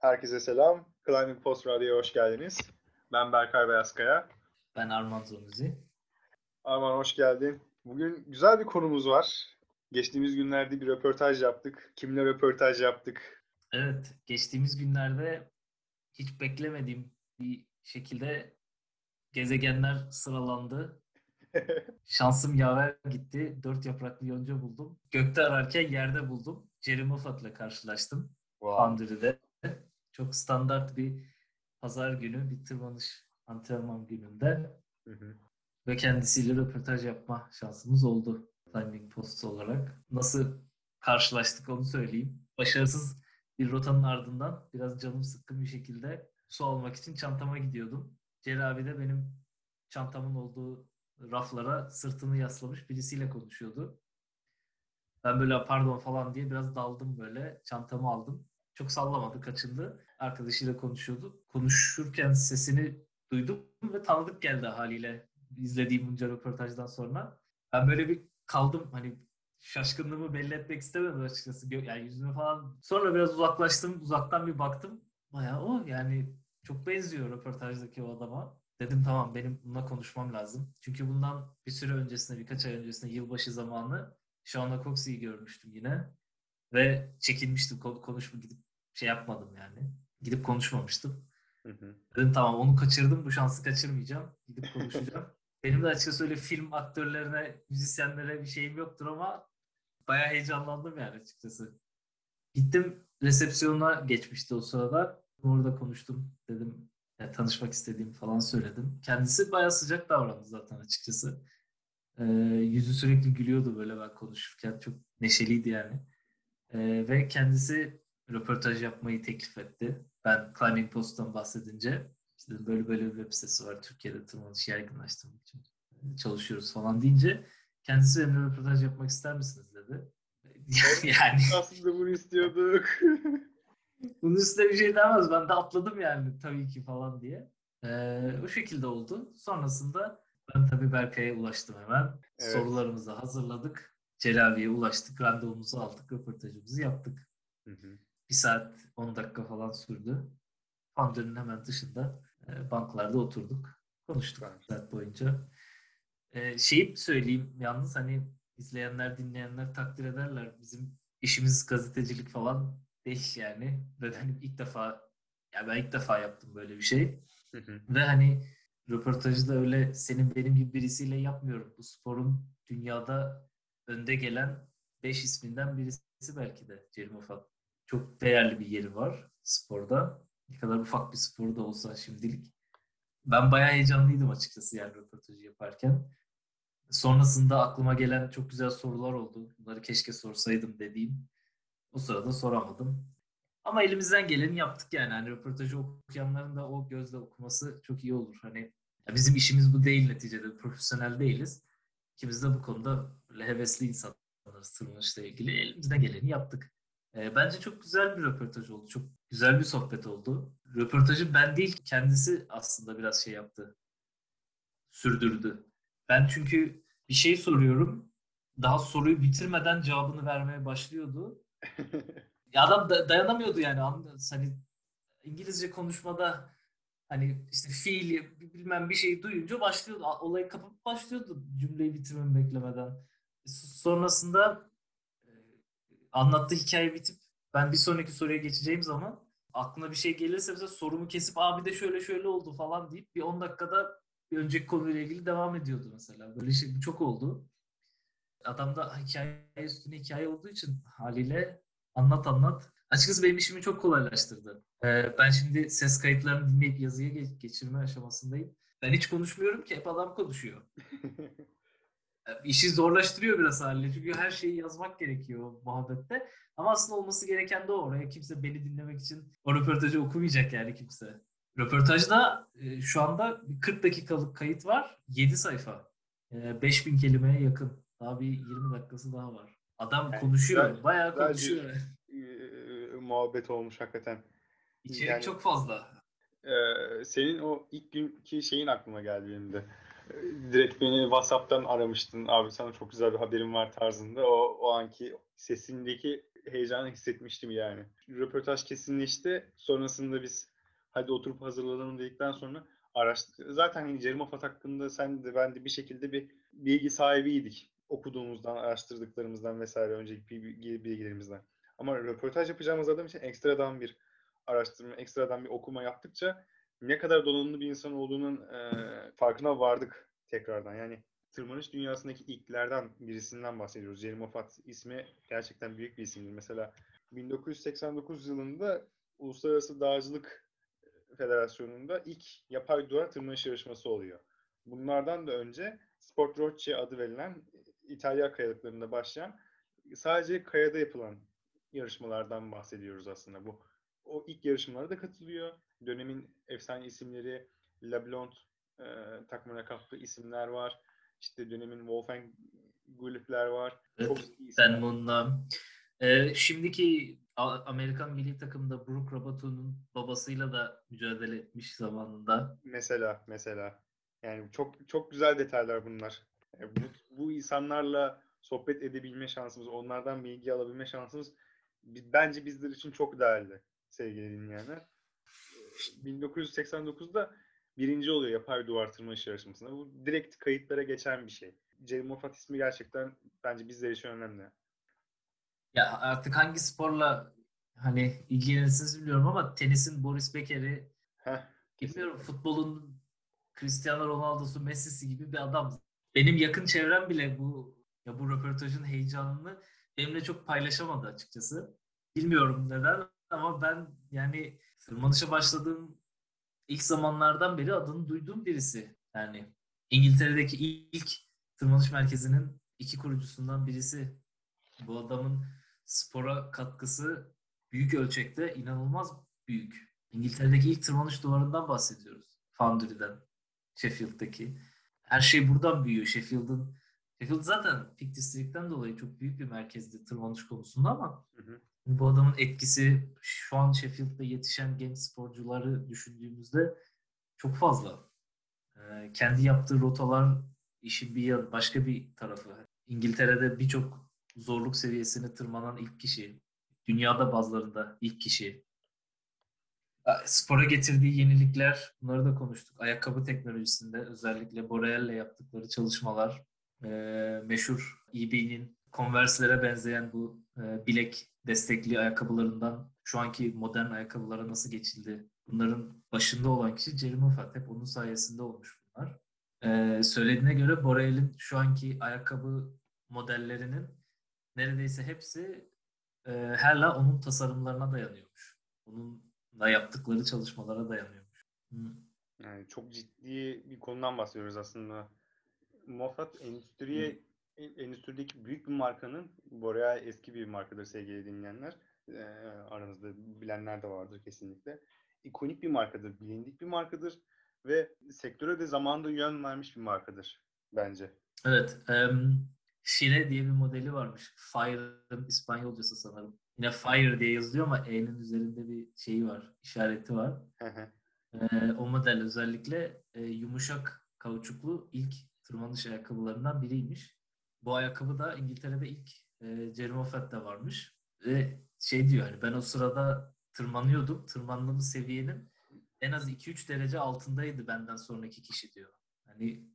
Herkese selam. Climbing Post Radyo'ya hoş geldiniz. Ben Berkay Beyazkaya. Ben Arman Zonuzi. Arman hoş geldin. Bugün güzel bir konumuz var. Geçtiğimiz günlerde bir röportaj yaptık. Kimle röportaj yaptık? Evet, geçtiğimiz günlerde hiç beklemediğim bir şekilde gezegenler sıralandı. Şansım yaver gitti. Dört yapraklı yonca buldum. Gökte ararken yerde buldum. Jerry Moffat'la karşılaştım. Wow. Foundry'de. Çok standart bir pazar günü, bir tırmanış antrenman gününde. Hı hı. Ve kendisiyle röportaj yapma şansımız oldu. Climbing Post olarak. Nasıl karşılaştık onu söyleyeyim. Başarısız bir rotanın ardından biraz canım sıkkın bir şekilde su almak için çantama gidiyordum. Ceri abi de benim çantamın olduğu raflara sırtını yaslamış birisiyle konuşuyordu. Ben böyle pardon falan diye biraz daldım böyle. Çantamı aldım. Çok sallamadı, kaçındı. Arkadaşıyla konuşuyordu. Konuşurken sesini duydum ve tanıdık geldi haliyle izlediğim bunca röportajdan sonra. Ben böyle bir kaldım hani şaşkınlığımı belli etmek istemedim açıkçası. Yani yüzüme falan. Sonra biraz uzaklaştım. Uzaktan bir baktım. Bayağı o yani çok benziyor röportajdaki o adama. Dedim tamam benim bununla konuşmam lazım. Çünkü bundan bir süre öncesinde, birkaç ay öncesinde yılbaşı zamanı Sean'la Coxey'i görmüştüm yine. Ve çekinmiştim konuşma gidip şey yapmadım yani. Gidip konuşmamıştım. Hı hı. Dedim tamam onu kaçırdım bu şansı kaçırmayacağım. Gidip konuşacağım. Benim de açıkçası öyle film aktörlerine, müzisyenlere bir şeyim yoktur ama bayağı heyecanlandım yani açıkçası. Gittim resepsiyona geçmişti o sırada. Orada konuştum. Dedim yani tanışmak istediğimi falan söyledim. Kendisi bayağı sıcak davrandı zaten açıkçası. Ee, yüzü sürekli gülüyordu böyle ben konuşurken. Çok neşeliydi yani. Ee, ve kendisi röportaj yapmayı teklif etti. Ben Climbing Post'tan bahsedince işte böyle böyle bir web sitesi var Türkiye'de tırmanış yaygınlaştırmak için çalışıyoruz falan deyince kendisi benimle röportaj yapmak ister misiniz dedi. yani aslında bunu istiyorduk. Bunun üstüne bir şey demez. Ben de atladım yani tabii ki falan diye. Ee, o şekilde oldu. Sonrasında ben tabii Berkay'a ulaştım hemen. Evet. Sorularımızı hazırladık. Celavi'ye ulaştık. Randevumuzu aldık. Röportajımızı yaptık. Hı hı. Bir saat 10 dakika falan sürdü. Pandeminin hemen dışında e, banklarda oturduk. Konuştuk evet. saat boyunca. E, şeyi söyleyeyim yalnız hani izleyenler, dinleyenler takdir ederler. Bizim işimiz gazetecilik falan değil yani. Ve hani ilk defa ya ben ilk defa yaptım böyle bir şey. Hı hı. Ve hani röportajı da öyle senin benim gibi birisiyle yapmıyorum. Bu sporun dünyada önde gelen 5 isminden birisi belki de Cerim Ufak. Çok değerli bir yeri var sporda. Ne kadar ufak bir spor da olsa şimdilik. Ben bayağı heyecanlıydım açıkçası yani röportajı yaparken. Sonrasında aklıma gelen çok güzel sorular oldu. Bunları keşke sorsaydım dediğim. O sırada soramadım. Ama elimizden geleni yaptık yani. Hani röportajı okuyanların da o gözle okuması çok iyi olur. Hani bizim işimiz bu değil neticede. Profesyonel değiliz. İkimiz de bu konuda böyle hevesli insanlarız tırmanışla ilgili. Elimizden geleni yaptık. E, bence çok güzel bir röportaj oldu. Çok güzel bir sohbet oldu. Röportajı ben değil kendisi aslında biraz şey yaptı. Sürdürdü. Ben çünkü bir şey soruyorum. Daha soruyu bitirmeden cevabını vermeye başlıyordu. ya adam da, dayanamıyordu yani. Hani İngilizce konuşmada hani işte fiili bilmem bir şey duyunca başlıyordu. Olayı kapıp başlıyordu cümleyi bitirmemi beklemeden. Sonrasında e, anlattığı hikaye bitip ben bir sonraki soruya geçeceğim zaman aklına bir şey gelirse bize sorumu kesip abi de şöyle şöyle oldu falan deyip bir 10 dakikada bir önceki konuyla ilgili devam ediyordu mesela. Böyle şey çok oldu. Adam da hikaye üstüne hikaye olduğu için haliyle anlat anlat. Açıkçası benim işimi çok kolaylaştırdı. Ee, ben şimdi ses kayıtlarını dinleyip yazıya geçirme aşamasındayım. Ben hiç konuşmuyorum ki hep adam konuşuyor. İşi zorlaştırıyor biraz haliyle. Çünkü her şeyi yazmak gerekiyor muhabbette. Ama aslında olması gereken de o. Oraya kimse beni dinlemek için o röportajı okumayacak yani kimse. Röportajda e, şu anda 40 dakikalık kayıt var. 7 sayfa. E, 5000 kelimeye yakın. Daha bir 20 dakikası daha var. Adam yani konuşuyor. Güzel, bayağı konuşuyor. Bir, e, muhabbet olmuş hakikaten. İçerik yani, çok fazla. E, senin o ilk günkü şeyin aklıma geldi benim de. Direkt beni WhatsApp'tan aramıştın. Abi sana çok güzel bir haberim var tarzında. O, o anki sesindeki heyecanı hissetmiştim yani. Röportaj kesinleşti. Sonrasında biz hadi oturup hazırlanalım dedikten sonra araştır. Zaten hani Cerimofat hakkında sen de ben de bir şekilde bir bilgi sahibiydik. Okuduğumuzdan, araştırdıklarımızdan vesaire önceki bilgi, bilgilerimizden. Ama röportaj yapacağımız adam için ekstradan bir araştırma, ekstradan bir okuma yaptıkça ne kadar donanımlı bir insan olduğunun e, farkına vardık tekrardan. Yani tırmanış dünyasındaki ilklerden birisinden bahsediyoruz. Jerry Moffat ismi gerçekten büyük bir isimdir. Mesela 1989 yılında Uluslararası Dağcılık Federasyonu'nda ilk yapay duvar tırmanış yarışması oluyor. Bunlardan da önce Sport Rocce adı verilen İtalya kayalıklarında başlayan sadece kayada yapılan yarışmalardan bahsediyoruz aslında. Bu o ilk yarışmalara da katılıyor. Dönemin efsane isimleri LeBlanc e, takımına kaptığı isimler var. İşte dönemin Wolfgang Gulifler var. Evet, Ben bununla ee, şimdiki Amerikan milli takımda Brook Rabato'nun babasıyla da mücadele etmiş zamanında. Mesela, mesela. Yani çok çok güzel detaylar bunlar. Yani bu, bu insanlarla sohbet edebilme şansımız, onlardan bilgi alabilme şansımız bence bizler için çok değerli sevgili dinleyenler. 1989'da birinci oluyor yapay duvar tırmanış yarışmasında. Bu direkt kayıtlara geçen bir şey. Jerry Moffat ismi gerçekten bence bizler için önemli. Ya artık hangi sporla hani ilgilenirsiniz bilmiyorum ama tenisin Boris Becker'i bilmiyorum futbolun Cristiano Ronaldo'su, Messi'si gibi bir adam. Benim yakın çevrem bile bu ya bu röportajın heyecanını benimle çok paylaşamadı açıkçası. Bilmiyorum neden ama ben yani tırmanışa başladığım ilk zamanlardan beri adını duyduğum birisi. Yani İngiltere'deki ilk tırmanış merkezinin iki kurucusundan birisi. Bu adamın spora katkısı büyük ölçekte inanılmaz büyük. İngiltere'deki ilk tırmanış duvarından bahsediyoruz. Foundry'den, Sheffield'daki. Her şey buradan büyüyor. Sheffield'ın Sheffield zaten Peak District'ten dolayı çok büyük bir merkezdi tırmanış konusunda ama hı hı. Bu adamın etkisi şu an Sheffield'da yetişen genç sporcuları düşündüğümüzde çok fazla. Ee, kendi yaptığı rotalar işin bir başka bir tarafı. İngiltere'de birçok zorluk seviyesini tırmanan ilk kişi. Dünyada bazılarında ilk kişi. Spora getirdiği yenilikler, bunları da konuştuk. Ayakkabı teknolojisinde özellikle Boreal'le yaptıkları çalışmalar, e, meşhur EB'nin Converse'lere benzeyen bu e, bilek destekli ayakkabılarından şu anki modern ayakkabılara nasıl geçildi? Bunların başında olan kişi Jerry Moffat. Hep onun sayesinde olmuş bunlar. E, söylediğine göre Boreal'in şu anki ayakkabı modellerinin neredeyse hepsi e, Herla onun tasarımlarına dayanıyormuş. Onunla yaptıkları çalışmalara dayanıyormuş. Hı. Yani çok ciddi bir konudan bahsediyoruz aslında. Moffat endüstriye. Endüstrideki büyük bir markanın Boreal eski bir markadır sevgili dinleyenler. E, aranızda bilenler de vardır kesinlikle. İkonik bir markadır, bilindik bir markadır ve sektöre de zamanında yön vermiş bir markadır bence. Evet. Um, Fire diye bir modeli varmış. Fire'ın İspanyolcası sanırım. Yine Fire diye yazılıyor ama E'nin üzerinde bir şeyi var, işareti var. ee, o model özellikle e, yumuşak kauçuklu ilk tırmanış ayakkabılarından biriymiş. Bu ayakkabı da İngiltere'de ilk e, Jerry Moffat'ta varmış. Ve şey diyor hani ben o sırada tırmanıyordum. Tırmandığım seviyenin en az 2-3 derece altındaydı benden sonraki kişi diyor. Hani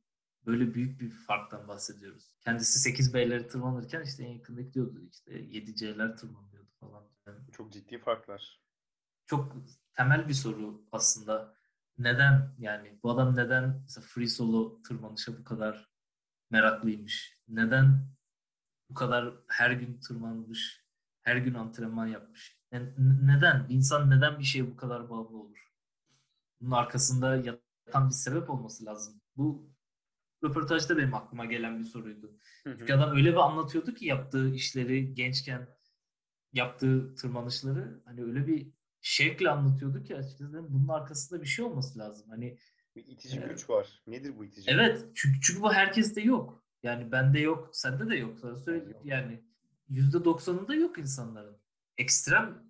Böyle büyük bir farktan bahsediyoruz. Kendisi 8 B'leri tırmanırken işte en yakındaki diyordu işte 7 C'ler tırmanıyordu falan. Yani çok ciddi farklar. Çok temel bir soru aslında. Neden yani bu adam neden mesela free solo tırmanışa bu kadar meraklıymış? Neden bu kadar her gün tırmanmış, her gün antrenman yapmış? Yani neden? Bir insan neden bir şeye bu kadar bağımlı olur? Bunun arkasında yatan bir sebep olması lazım. Bu röportajda benim aklıma gelen bir soruydu. Çünkü adam öyle bir anlatıyordu ki yaptığı işleri gençken yaptığı tırmanışları hani öyle bir şevkle anlatıyordu ki açıkçası bunun arkasında bir şey olması lazım. Hani bir itici e, güç var. Nedir bu itici? Evet. Çünkü, çünkü bu herkeste yok. Yani bende yok, sende de yok. Sana söyle yani yüzde doksanında yok insanların. Ekstrem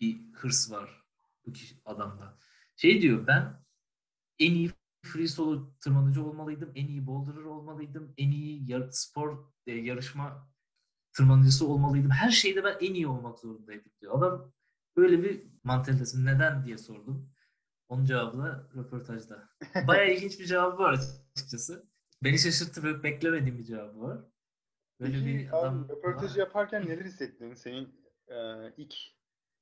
bir hırs var bu kişi, adamda. Şey diyor ben en iyi free solo tırmanıcı olmalıydım, en iyi boulderer olmalıydım, en iyi yar- spor e, yarışma tırmanıcısı olmalıydım. Her şeyde ben en iyi olmak zorundaydım diyor. Adam böyle bir mantalitesi neden diye sordum. Onun cevabı da röportajda. Bayağı ilginç bir cevabı var açıkçası. Beni şaşırttı ve beklemediğim bir cevabı var. Böyle Peki, bir adam abi, röportajı var. yaparken neler hissettin? Senin e, ilk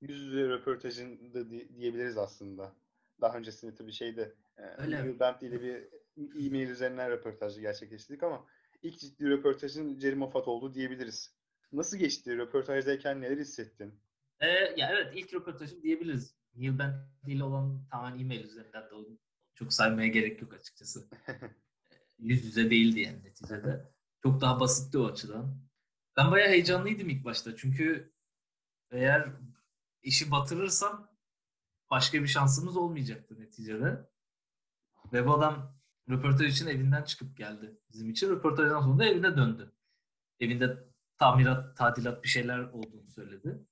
yüz yüze röportajında diyebiliriz aslında. Daha öncesinde tabii şeyde e, Öyle. Bent ile bir e-mail üzerinden röportajı gerçekleştirdik ama ilk ciddi röportajın Jerry Moffat oldu diyebiliriz. Nasıl geçti? Röportajdayken neler hissettin? Ee, ya evet ilk röportajım diyebiliriz. Neil Bentley ile olan tamamen e-mail üzerinden de çok saymaya gerek yok açıkçası. Yüz yüze değildi yani neticede. Çok daha basitti o açıdan. Ben bayağı heyecanlıydım ilk başta. Çünkü eğer işi batırırsam başka bir şansımız olmayacaktı neticede. Ve bu adam röportaj için evinden çıkıp geldi. Bizim için röportajdan sonra da evine döndü. Evinde tamirat, tadilat bir şeyler olduğunu söyledi.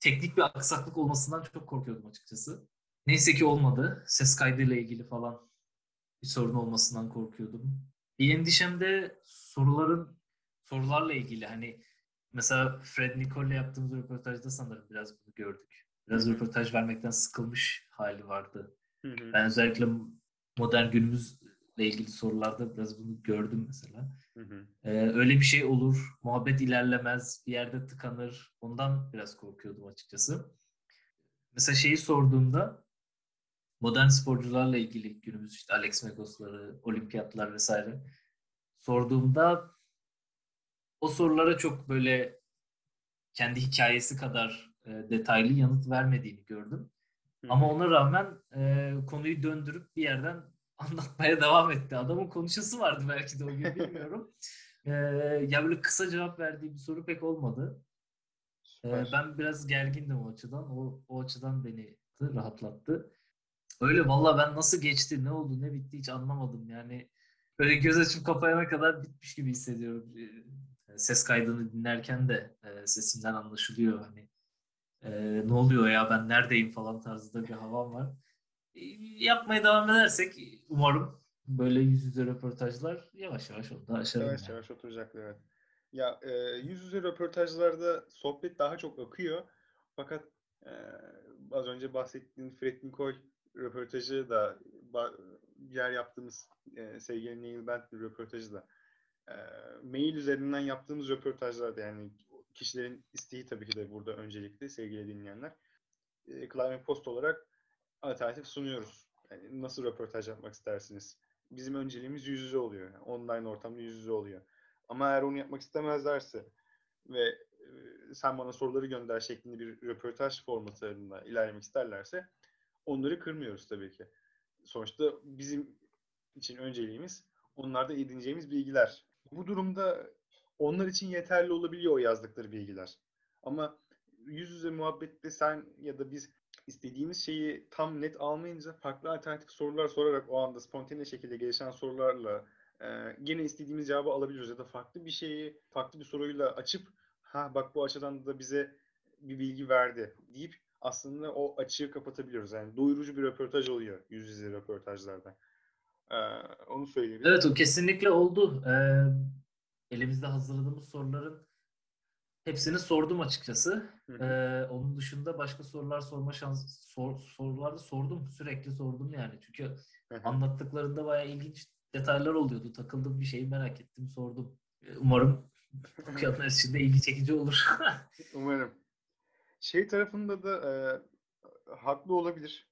Teknik bir aksaklık olmasından çok korkuyordum açıkçası. Neyse ki olmadı. Ses kaydıyla ilgili falan bir sorun olmasından korkuyordum. Bir endişem de soruların sorularla ilgili hani mesela Fred Nicole'le yaptığımız röportajda sanırım biraz bunu gördük. Biraz röportaj vermekten sıkılmış hali vardı. Hı hı. Ben özellikle modern günümüzle ilgili sorularda biraz bunu gördüm mesela. Ee, öyle bir şey olur, muhabbet ilerlemez, bir yerde tıkanır. Ondan biraz korkuyordum açıkçası. Mesela şeyi sorduğumda modern sporcularla ilgili günümüz işte Alex Megos'ları, olimpiyatlar vesaire sorduğumda o sorulara çok böyle kendi hikayesi kadar e, detaylı yanıt vermediğini gördüm. Hı. Ama ona rağmen e, konuyu döndürüp bir yerden anlatmaya devam etti. Adamın konuşası vardı belki de o gün bilmiyorum. e, ya böyle kısa cevap verdiği bir soru pek olmadı. E, ben biraz gergindim o açıdan. O, o açıdan beni rahatlattı. Öyle valla ben nasıl geçti, ne oldu, ne bitti hiç anlamadım. Yani böyle göz açıp kapayana kadar bitmiş gibi hissediyorum. Ee, ses kaydını dinlerken de e, sesimden anlaşılıyor. Hani e, ne oluyor ya ben neredeyim falan tarzında bir havam var. E, yapmaya devam edersek umarım böyle yüz yüze röportajlar yavaş yavaş onu da aşarım. Yavaş yani. yavaş oturacak evet. Ya e, yüz yüze röportajlarda sohbet daha çok akıyor. Fakat e, az önce bahsettiğin Fred Nicole röportajı da yer yaptığımız e, sevgili Neil Bentley röportajı da e, mail üzerinden yaptığımız röportajlarda yani kişilerin isteği tabii ki de burada öncelikli sevgili dinleyenler. E, Climate Post olarak alternatif sunuyoruz. Yani nasıl röportaj yapmak istersiniz? Bizim önceliğimiz yüz yüze oluyor. Yani online ortamda yüz yüze oluyor. Ama eğer onu yapmak istemezlerse ve e, sen bana soruları gönder şeklinde bir röportaj formatlarında ilerlemek isterlerse onları kırmıyoruz tabii ki. Sonuçta bizim için önceliğimiz onlarda edineceğimiz bilgiler. Bu durumda onlar için yeterli olabiliyor o yazdıkları bilgiler. Ama yüz yüze muhabbette sen ya da biz istediğimiz şeyi tam net almayınca farklı alternatif sorular sorarak o anda spontane şekilde gelişen sorularla e, gene istediğimiz cevabı alabiliyoruz ya da farklı bir şeyi farklı bir soruyla açıp ha bak bu açıdan da bize bir bilgi verdi deyip aslında o açığı kapatabiliyoruz. Yani doyurucu bir röportaj oluyor yüz yüze röportajlarda. Ee, onu söyleyeyim. Evet o kesinlikle oldu. Ee, elimizde hazırladığımız soruların hepsini sordum açıkçası. Ee, onun dışında başka sorular sorma şans sor, sorularda sordum. Sürekli sordum yani. Çünkü anlattıklarında bayağı ilginç detaylar oluyordu. Takıldığım bir şeyi merak ettim, sordum. Ee, umarım okuyanlar için de ilgi çekici olur. Umarım. Şey tarafında da e, haklı olabilir.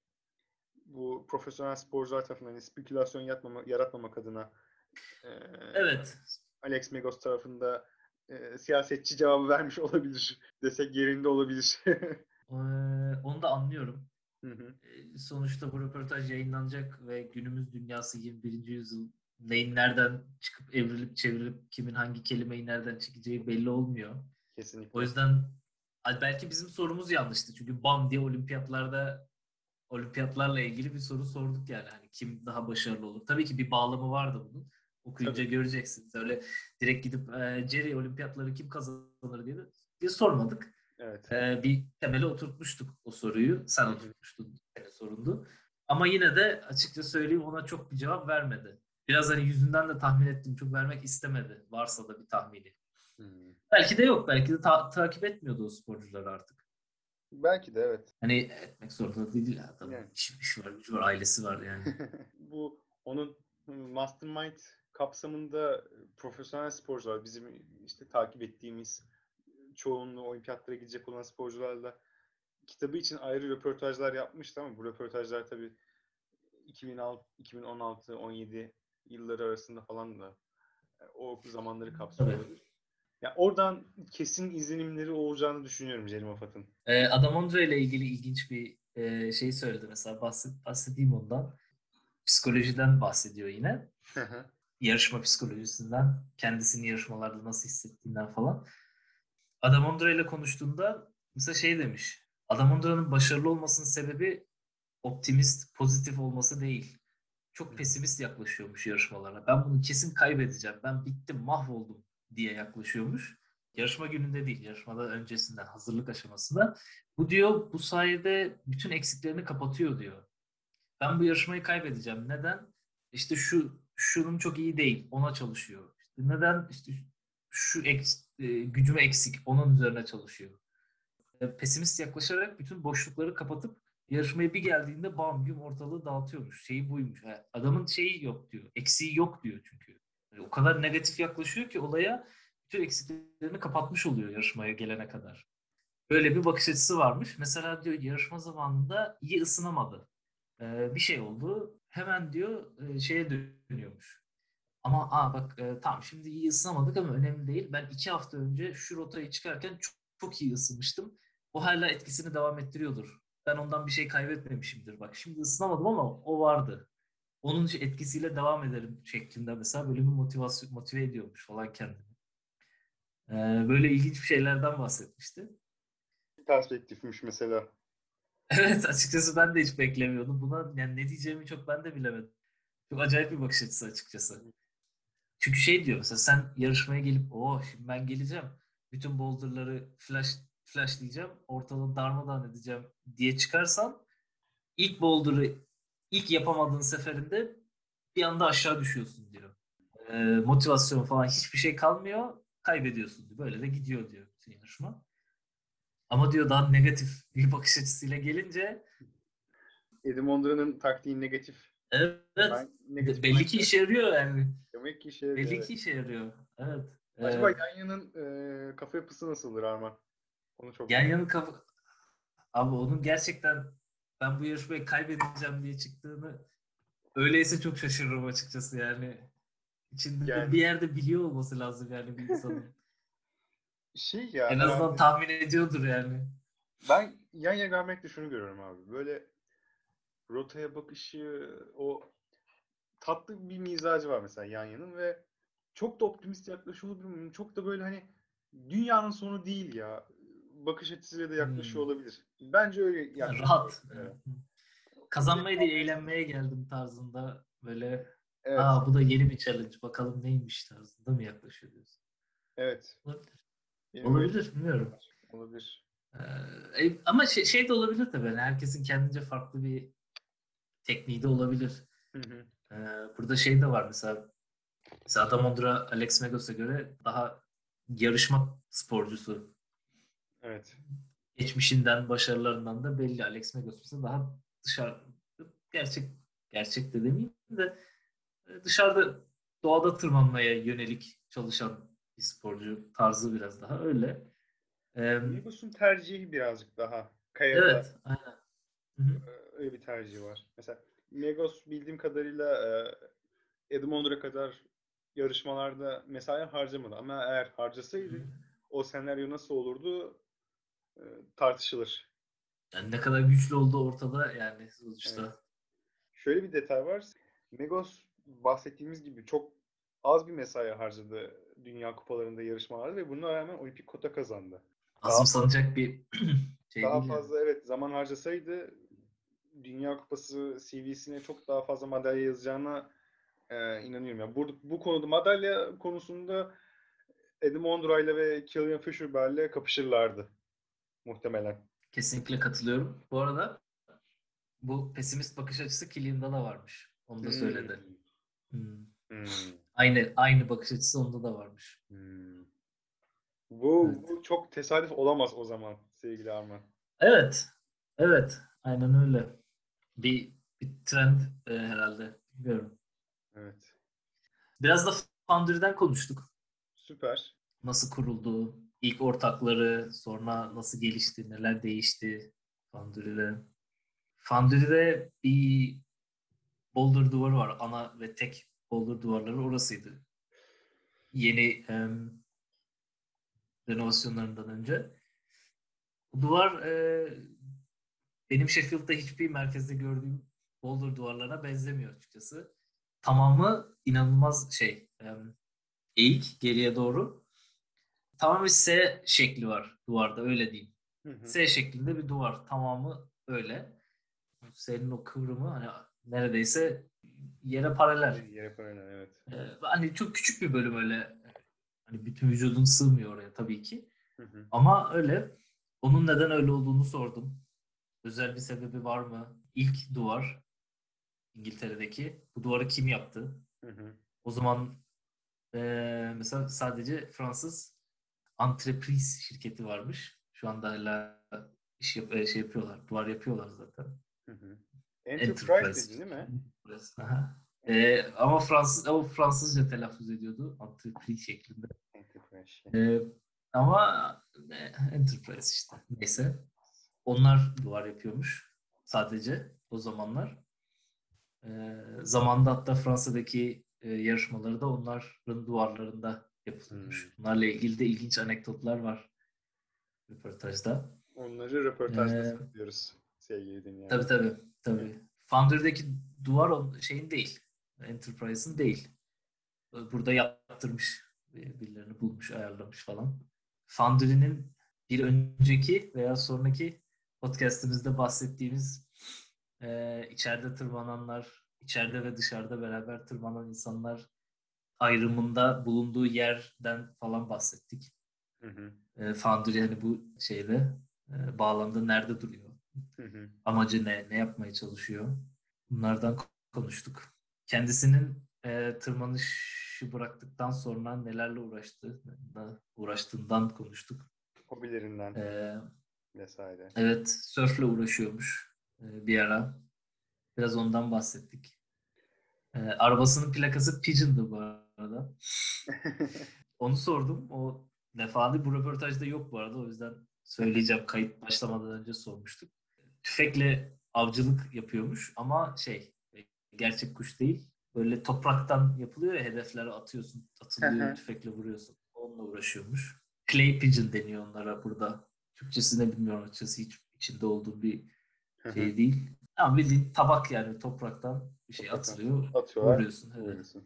Bu profesyonel sporcular tarafından yani spekülasyon yaratmama, yaratmamak adına e, evet. Alex Megos tarafında e, siyasetçi cevabı vermiş olabilir desek yerinde olabilir. ee, onu da anlıyorum. Hı hı. Sonuçta bu röportaj yayınlanacak ve günümüz dünyası 21. yüzyıl neyin nereden çıkıp evrilip çevrilip kimin hangi kelimeyi nereden çekeceği belli olmuyor. Kesinlikle. O yüzden belki bizim sorumuz yanlıştı. Çünkü bam diye olimpiyatlarda olimpiyatlarla ilgili bir soru sorduk yani. Hani kim daha başarılı olur? Tabii ki bir bağlamı vardı bunun. Okuyunca Tabii. göreceksiniz. Öyle direkt gidip e, Jerry olimpiyatları kim kazanır diye, diye sormadık. Evet. E, bir temeli oturtmuştuk o soruyu. Sen Hı-hı. oturtmuştun. Senin sorundu. Ama yine de açıkça söyleyeyim ona çok bir cevap vermedi. Biraz hani yüzünden de tahmin ettim. Çok vermek istemedi. Varsa da bir tahmini. Hmm. Belki de yok. Belki de ta- takip etmiyordu o sporcuları artık. Belki de evet. Hani etmek zorunda değil ya. Adamın Yani. işi, işi var, gücü var, ailesi var yani. Bu onun mastermind kapsamında profesyonel sporcular bizim işte takip ettiğimiz çoğunluğu olimpiyatlara gidecek olan sporcularla kitabı için ayrı röportajlar yapmıştı ama bu röportajlar tabii 2006, 2016, 17 yılları arasında falan da e, o zamanları kapsıyor Tabii. Ya oradan kesin izlenimleri olacağını düşünüyorum Cerim Afat'ın. Ee, Adam Ondra ile ilgili ilginç bir e, şey söyledi mesela bahset, bahsedeyim ondan. Psikolojiden bahsediyor yine. Yarışma psikolojisinden, kendisini yarışmalarda nasıl hissettiğinden falan. Adam Ondra ile konuştuğunda mesela şey demiş. Adam Ondra'nın başarılı olmasının sebebi optimist, pozitif olması değil. Çok pesimist yaklaşıyormuş yarışmalara. Ben bunu kesin kaybedeceğim. Ben bittim, mahvoldum diye yaklaşıyormuş. Yarışma gününde değil, yarışmada öncesinden, hazırlık aşamasında. Bu diyor, bu sayede bütün eksiklerini kapatıyor diyor. Ben bu yarışmayı kaybedeceğim. Neden? İşte şu şunun çok iyi değil, ona çalışıyor. İşte neden? İşte şu eks, e, gücüm eksik, onun üzerine çalışıyor. E, Pesimist yaklaşarak bütün boşlukları kapatıp yarışmaya bir geldiğinde bam güm ortalığı dağıtıyormuş. Şeyi buymuş. Adamın şeyi yok diyor. Eksiği yok diyor çünkü. O kadar negatif yaklaşıyor ki olaya bütün eksiklerini kapatmış oluyor yarışmaya gelene kadar. Böyle bir bakış açısı varmış. Mesela diyor yarışma zamanında iyi ısınamadı. Ee, bir şey oldu. Hemen diyor e, şeye dönüyormuş. Ama aa bak e, tamam şimdi iyi ısınamadık ama önemli değil. Ben iki hafta önce şu rotayı çıkarken çok, çok iyi ısınmıştım. O hala etkisini devam ettiriyordur. Ben ondan bir şey kaybetmemişimdir. Bak şimdi ısınamadım ama o vardı. Onun etkisiyle devam ederim şeklinde mesela böyle bir motivasyon motive ediyormuş falan kendini. Ee, böyle ilginç bir şeylerden bahsetmişti. Perspektifmiş mesela. Evet açıkçası ben de hiç beklemiyordum. Buna yani ne diyeceğimi çok ben de bilemedim. Çok acayip bir bakış açısı açıkçası. Çünkü şey diyor mesela sen yarışmaya gelip o şimdi ben geleceğim. Bütün boulderları flash flashlayacağım. Ortalığı darmadağın edeceğim diye çıkarsan ilk boulder'ı ilk yapamadığın seferinde bir anda aşağı düşüyorsun diyor. Ee, motivasyon falan hiçbir şey kalmıyor. Kaybediyorsun diyor. Böyle de gidiyor diyor bütün yarışma. Ama diyor daha negatif bir bakış açısıyla gelince Edim Ondra'nın taktiği negatif. evet Ben negatif belli ki işe yarıyor yani. Demek ki işe yarıyor. Belli ki işe yarıyor. Evet. Acaba Ee, Yanya'nın e, kafa yapısı nasıldır Arman? Onu çok Yan yana kafa... Abi onun gerçekten ben bu yarışmayı kaybedeceğim diye çıktığını öyleyse çok şaşırırım açıkçası yani. İçinde Yani- bir yerde biliyor olması lazım yani bir insanın. şey ya. en azından yani tahmin ediyordur yani. ben Yanya Garmek'te şunu görüyorum abi. Böyle rotaya bakışı, o tatlı bir mizacı var mesela Yanya'nın ve çok da optimist olabilir. Çok da böyle hani dünyanın sonu değil ya. Bakış açısıyla da yaklaşıyor Hmm. olabilir. Bence öyle Yani yaklaşıyor. rahat. Evet. Kazanmaya değil eğlenmeye geldim tarzında böyle Evet. aa bu da yeni bir challenge bakalım neymiş tarzında mı yaklaşıyor diyorsun? evet. Olabilir. Olabilir bilmiyorum. olabilir. Ee, e, ama şey, şey de olabilir tabii. Yani herkesin kendince farklı bir tekniği de olabilir. Hı hı. Ee, burada şey de var mesela. Mesela Adam Ondra Alex Megos'a göre daha yarışma sporcusu. Evet. Geçmişinden, başarılarından da belli. Alex Megos mesela daha dışarı gerçek gerçek de demeyeyim de dışarıda doğada tırmanmaya yönelik çalışan bir sporcu tarzı biraz daha öyle. Ee, Migos'un tercihi birazcık daha kayada evet, aynen. Hı hı. e, öyle bir tercihi var. Mesela Megos bildiğim kadarıyla e, Adam Ondra kadar yarışmalarda mesai harcamadı. Ama eğer harcasaydı o senaryo nasıl olurdu tartışılır. Yani ne kadar güçlü olduğu ortada yani sonuçta. Evet. Şöyle bir detay var. Megos bahsettiğimiz gibi çok az bir mesai harcadı Dünya Kupalarında yarışmalarda ve buna rağmen olimpik kota kazandı. Azımsanacak bir şey daha değil yani. fazla evet zaman harcasaydı Dünya Kupası CV'sine çok daha fazla madalya yazacağına e, inanıyorum. Yani bu, bu konuda madalya konusunda Edim Ondra'yla ve Killian Fisherber'le kapışırlardı muhtemelen. Kesinlikle katılıyorum. Bu arada bu pesimist bakış açısı Killian'da da varmış. Onu da söyledi. Hmm. Hmm. Aynı aynı bakış açısı onda da varmış. Hmm. Bu, Evet. bu çok tesadüf olamaz o zaman sevgili Arman. Evet. Evet. Aynen öyle. Bir, bir trend e, herhalde. Bilmiyorum. Evet. Biraz da Foundry'den konuştuk. Süper. Nasıl kuruldu, ilk ortakları, sonra nasıl gelişti, neler değişti Foundry'de. Foundry'de bir boulder duvarı var. Ana ve tek boulder duvarları orasıydı. Yeni em, renovasyonlarından önce. Bu duvar e, benim Sheffield'da hiçbir merkezde gördüğüm boulder duvarlarına benzemiyor açıkçası. Tamamı inanılmaz şey em, eğik geriye doğru. Tamamen S şekli var duvarda öyle diyeyim. Hı hı. S şeklinde bir duvar. Tamamı öyle. S'nin o kıvrımı hani neredeyse yere paralel. Yere paralel evet. Ee, hani çok küçük bir bölüm öyle. Hani bütün vücudun sığmıyor oraya tabii ki. Hı hı. Ama öyle. Onun neden öyle olduğunu sordum. Özel bir sebebi var mı? İlk duvar İngiltere'deki. Bu duvarı kim yaptı? Hı hı. O zaman eee, mesela sadece Fransız Entreprise şirketi varmış. Şu anda hala iş yap- e, şey yapıyorlar. Duvar yapıyorlar zaten. Hı hı. Enterprise dedin değil mi? Burası. Aha. Eee, ama Fransız ama Fransızca telaffuz ediyordu. Entreprise şeklinde. Enterprise. Eee, ama e, Enterprise işte. Neyse. Onlar duvar yapıyormuş. Sadece o zamanlar. Eee zamanda hatta Fransa'daki e, yarışmaları da onların duvarlarında yapılmış. Hmm. Bunlarla ilgili de ilginç anekdotlar var röportajda. Onları röportajda Ee, saklıyoruz sevgili dinleyenler. Tabii tabii. tabii. Founder'daki duvar o şeyin değil. Enterprise'ın değil. Burada yaptırmış. Birilerini bulmuş, ayarlamış falan. Foundry'nin bir önceki veya sonraki podcast'imizde bahsettiğimiz e, içeride tırmananlar, içeride ve dışarıda beraber tırmanan insanlar ayrımında bulunduğu yerden falan bahsettik. Hı hı. E, Foundry hani bu şeyde e, bağlamda nerede duruyor? Hı hı. amacı ne, ne yapmaya çalışıyor. Bunlardan konuştuk. Kendisinin e, tırmanışı bıraktıktan sonra nelerle uğraştığı, uğraştığından konuştuk. Hobilerinden E, vesaire. evet, sörfle uğraşıyormuş e, bir ara. Biraz ondan bahsettik. E, arabasının plakası Pigeon'dı bu arada. Onu sordum. O defalı bu röportajda yok bu arada. O yüzden söyleyeceğim. Kayıt başlamadan önce sormuştuk. Tüfekle avcılık yapıyormuş ama şey gerçek kuş değil. Böyle topraktan yapılıyor ya hedeflere atıyorsun, atılıyor, tüfekle vuruyorsun. Onunla uğraşıyormuş. Clay pigeon deniyor onlara burada. Türkçesini bilmiyorum açıkçası hiç içinde olduğum bir şey değil. Ama bildiğin tabak yani topraktan bir şey atılıyor, Atıyorlar. vuruyorsun. Evet. vuruyorsun.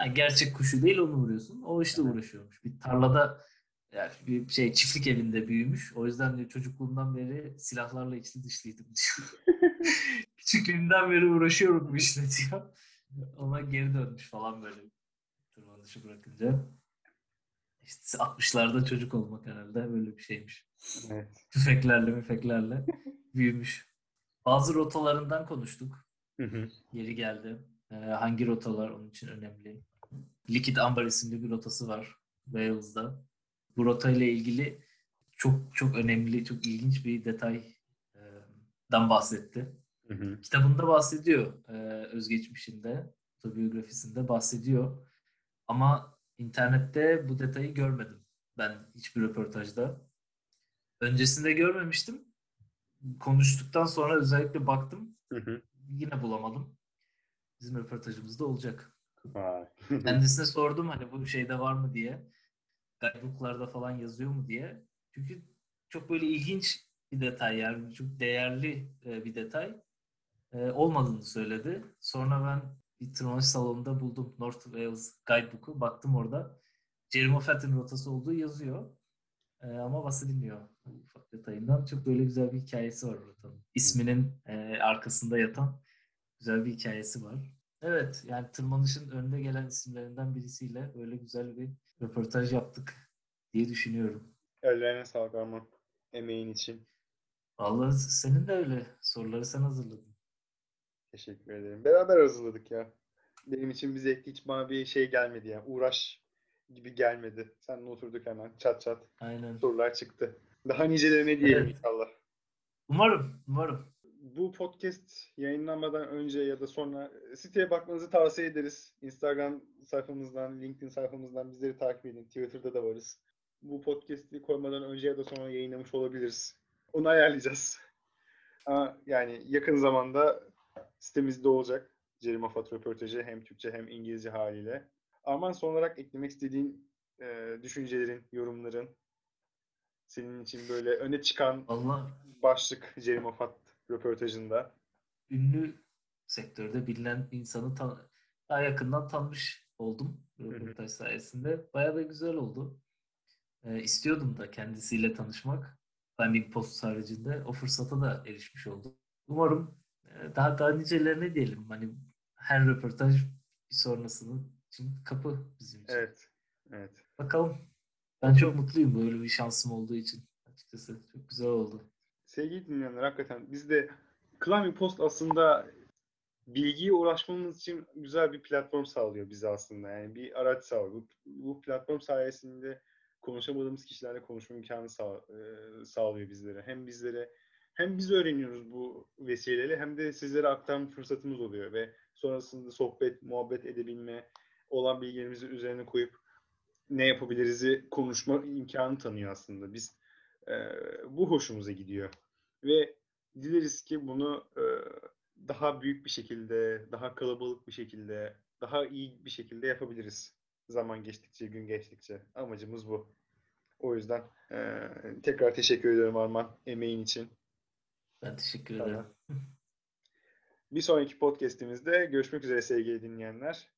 Yani gerçek kuşu değil onu vuruyorsun. O işte uğraşıyormuş. Bir tarlada yani bir şey çiftlik evinde büyümüş. O yüzden diyor çocukluğumdan beri silahlarla içli dışlıydım diyor. Küçüklüğümden beri uğraşıyorum bu işle diyor. Ona geri dönmüş falan böyle tırmanışı bırakınca. İşte 60'larda çocuk olmak herhalde böyle bir şeymiş. Evet. Tüfeklerle müfeklerle büyümüş. Bazı rotalarından konuştuk. Hı hı. Yeri geldi. Ee, hangi rotalar onun için önemli? Liquid Amber isimli bir rotası var Wales'da. Bu rotayla ilgili çok çok önemli, çok ilginç bir detaydan bahsetti. Hı hı. Kitabında bahsediyor, e, özgeçmişinde, otobiyografisinde bahsediyor. Ama internette bu detayı görmedim ben hiçbir röportajda. Öncesinde görmemiştim. Konuştuktan sonra özellikle baktım. Hı hı. Yine bulamadım. Bizim röportajımızda olacak. Kendisine sordum hani bu şeyde var mı diye. Guidebook'larda falan yazıyor mu diye. Çünkü çok böyle ilginç bir detay yani çok değerli e, bir detay. E, olmadığını söyledi. Sonra ben bir tırmanış salonunda buldum North Wales Guidebook'u. Baktım orada. Jerry Moffat'ın rotası olduğu yazıyor. E, ama bahsedilmiyor ufak detayından. Çok böyle güzel bir hikayesi var rotanın. İsminin e, arkasında yatan güzel bir hikayesi var. Evet yani tırmanışın önde gelen isimlerinden birisiyle böyle güzel bir röportaj yaptık diye düşünüyorum. Ellerine sağlık Arman. Emeğin için. Vallahi senin de öyle. Soruları sen hazırladın. Teşekkür ederim. Beraber hazırladık ya. Benim için bir zevkli hiç bana bir şey gelmedi ya. Uğraş gibi gelmedi. Seninle oturduk hemen çat çat. Aynen. Sorular çıktı. Daha nicelerine diyelim Evet. inşallah. Umarım, umarım. Bu podcast yayınlanmadan önce ya da sonra siteye bakmanızı tavsiye ederiz. Instagram sayfamızdan, LinkedIn sayfamızdan bizleri takip edin. Twitter'da da varız. Bu podcast'i koymadan önce ya da sonra yayınlamış olabiliriz. Onu ayarlayacağız. Ama yani yakın zamanda sitemizde olacak. Cerim Afat röportajı hem Türkçe hem İngilizce haliyle. Arman son olarak eklemek istediğin e, düşüncelerin, yorumların senin için böyle öne çıkan Vallahi başlık Cerim Afat röportajında. ünlü sektörde bilinen insanı tan- daha yakından tanımış oldum röportaj sayesinde. Bayağı da güzel oldu. Ee, istiyordum da kendisiyle tanışmak. Finding Post haricinde o fırsata da erişmiş oldum. Umarım e, daha daha nicelerine diyelim. Hani her röportaj bir sonrasının için kapı bizim için. Evet. Evet. Bakalım. Ben çok mutluyum böyle bir şansım olduğu için. Açıkçası çok güzel oldu. Sevgili dinleyenler hakikaten biz de Climbing Post aslında bilgiye ulaşmamız için güzel bir platform sağlıyor bize aslında. Yani bir araç sağlıyor. Bu, bu platform sayesinde konuşamadığımız kişilerle konuşma imkanı sağ, e, sağlıyor bizlere. Hem bizlere hem biz öğreniyoruz bu vesileyle hem de sizlere aktarma fırsatımız oluyor ve sonrasında sohbet, muhabbet edebilme, olan bilgilerimizi üzerine koyup ne yapabiliriz'i konuşma imkanı tanıyor aslında. Biz e, bu hoşumuza gidiyor. Ve dileriz ki bunu e, daha büyük bir şekilde, daha kalabalık bir şekilde, daha iyi bir şekilde yapabiliriz. Zaman geçtikçe, gün geçtikçe. Amacımız bu. O yüzden e, tekrar teşekkür ediyorum Arman emeğin için. Ben teşekkür Tamam. ederim. Bir sonraki podcast'imizde görüşmek üzere sevgili dinleyenler.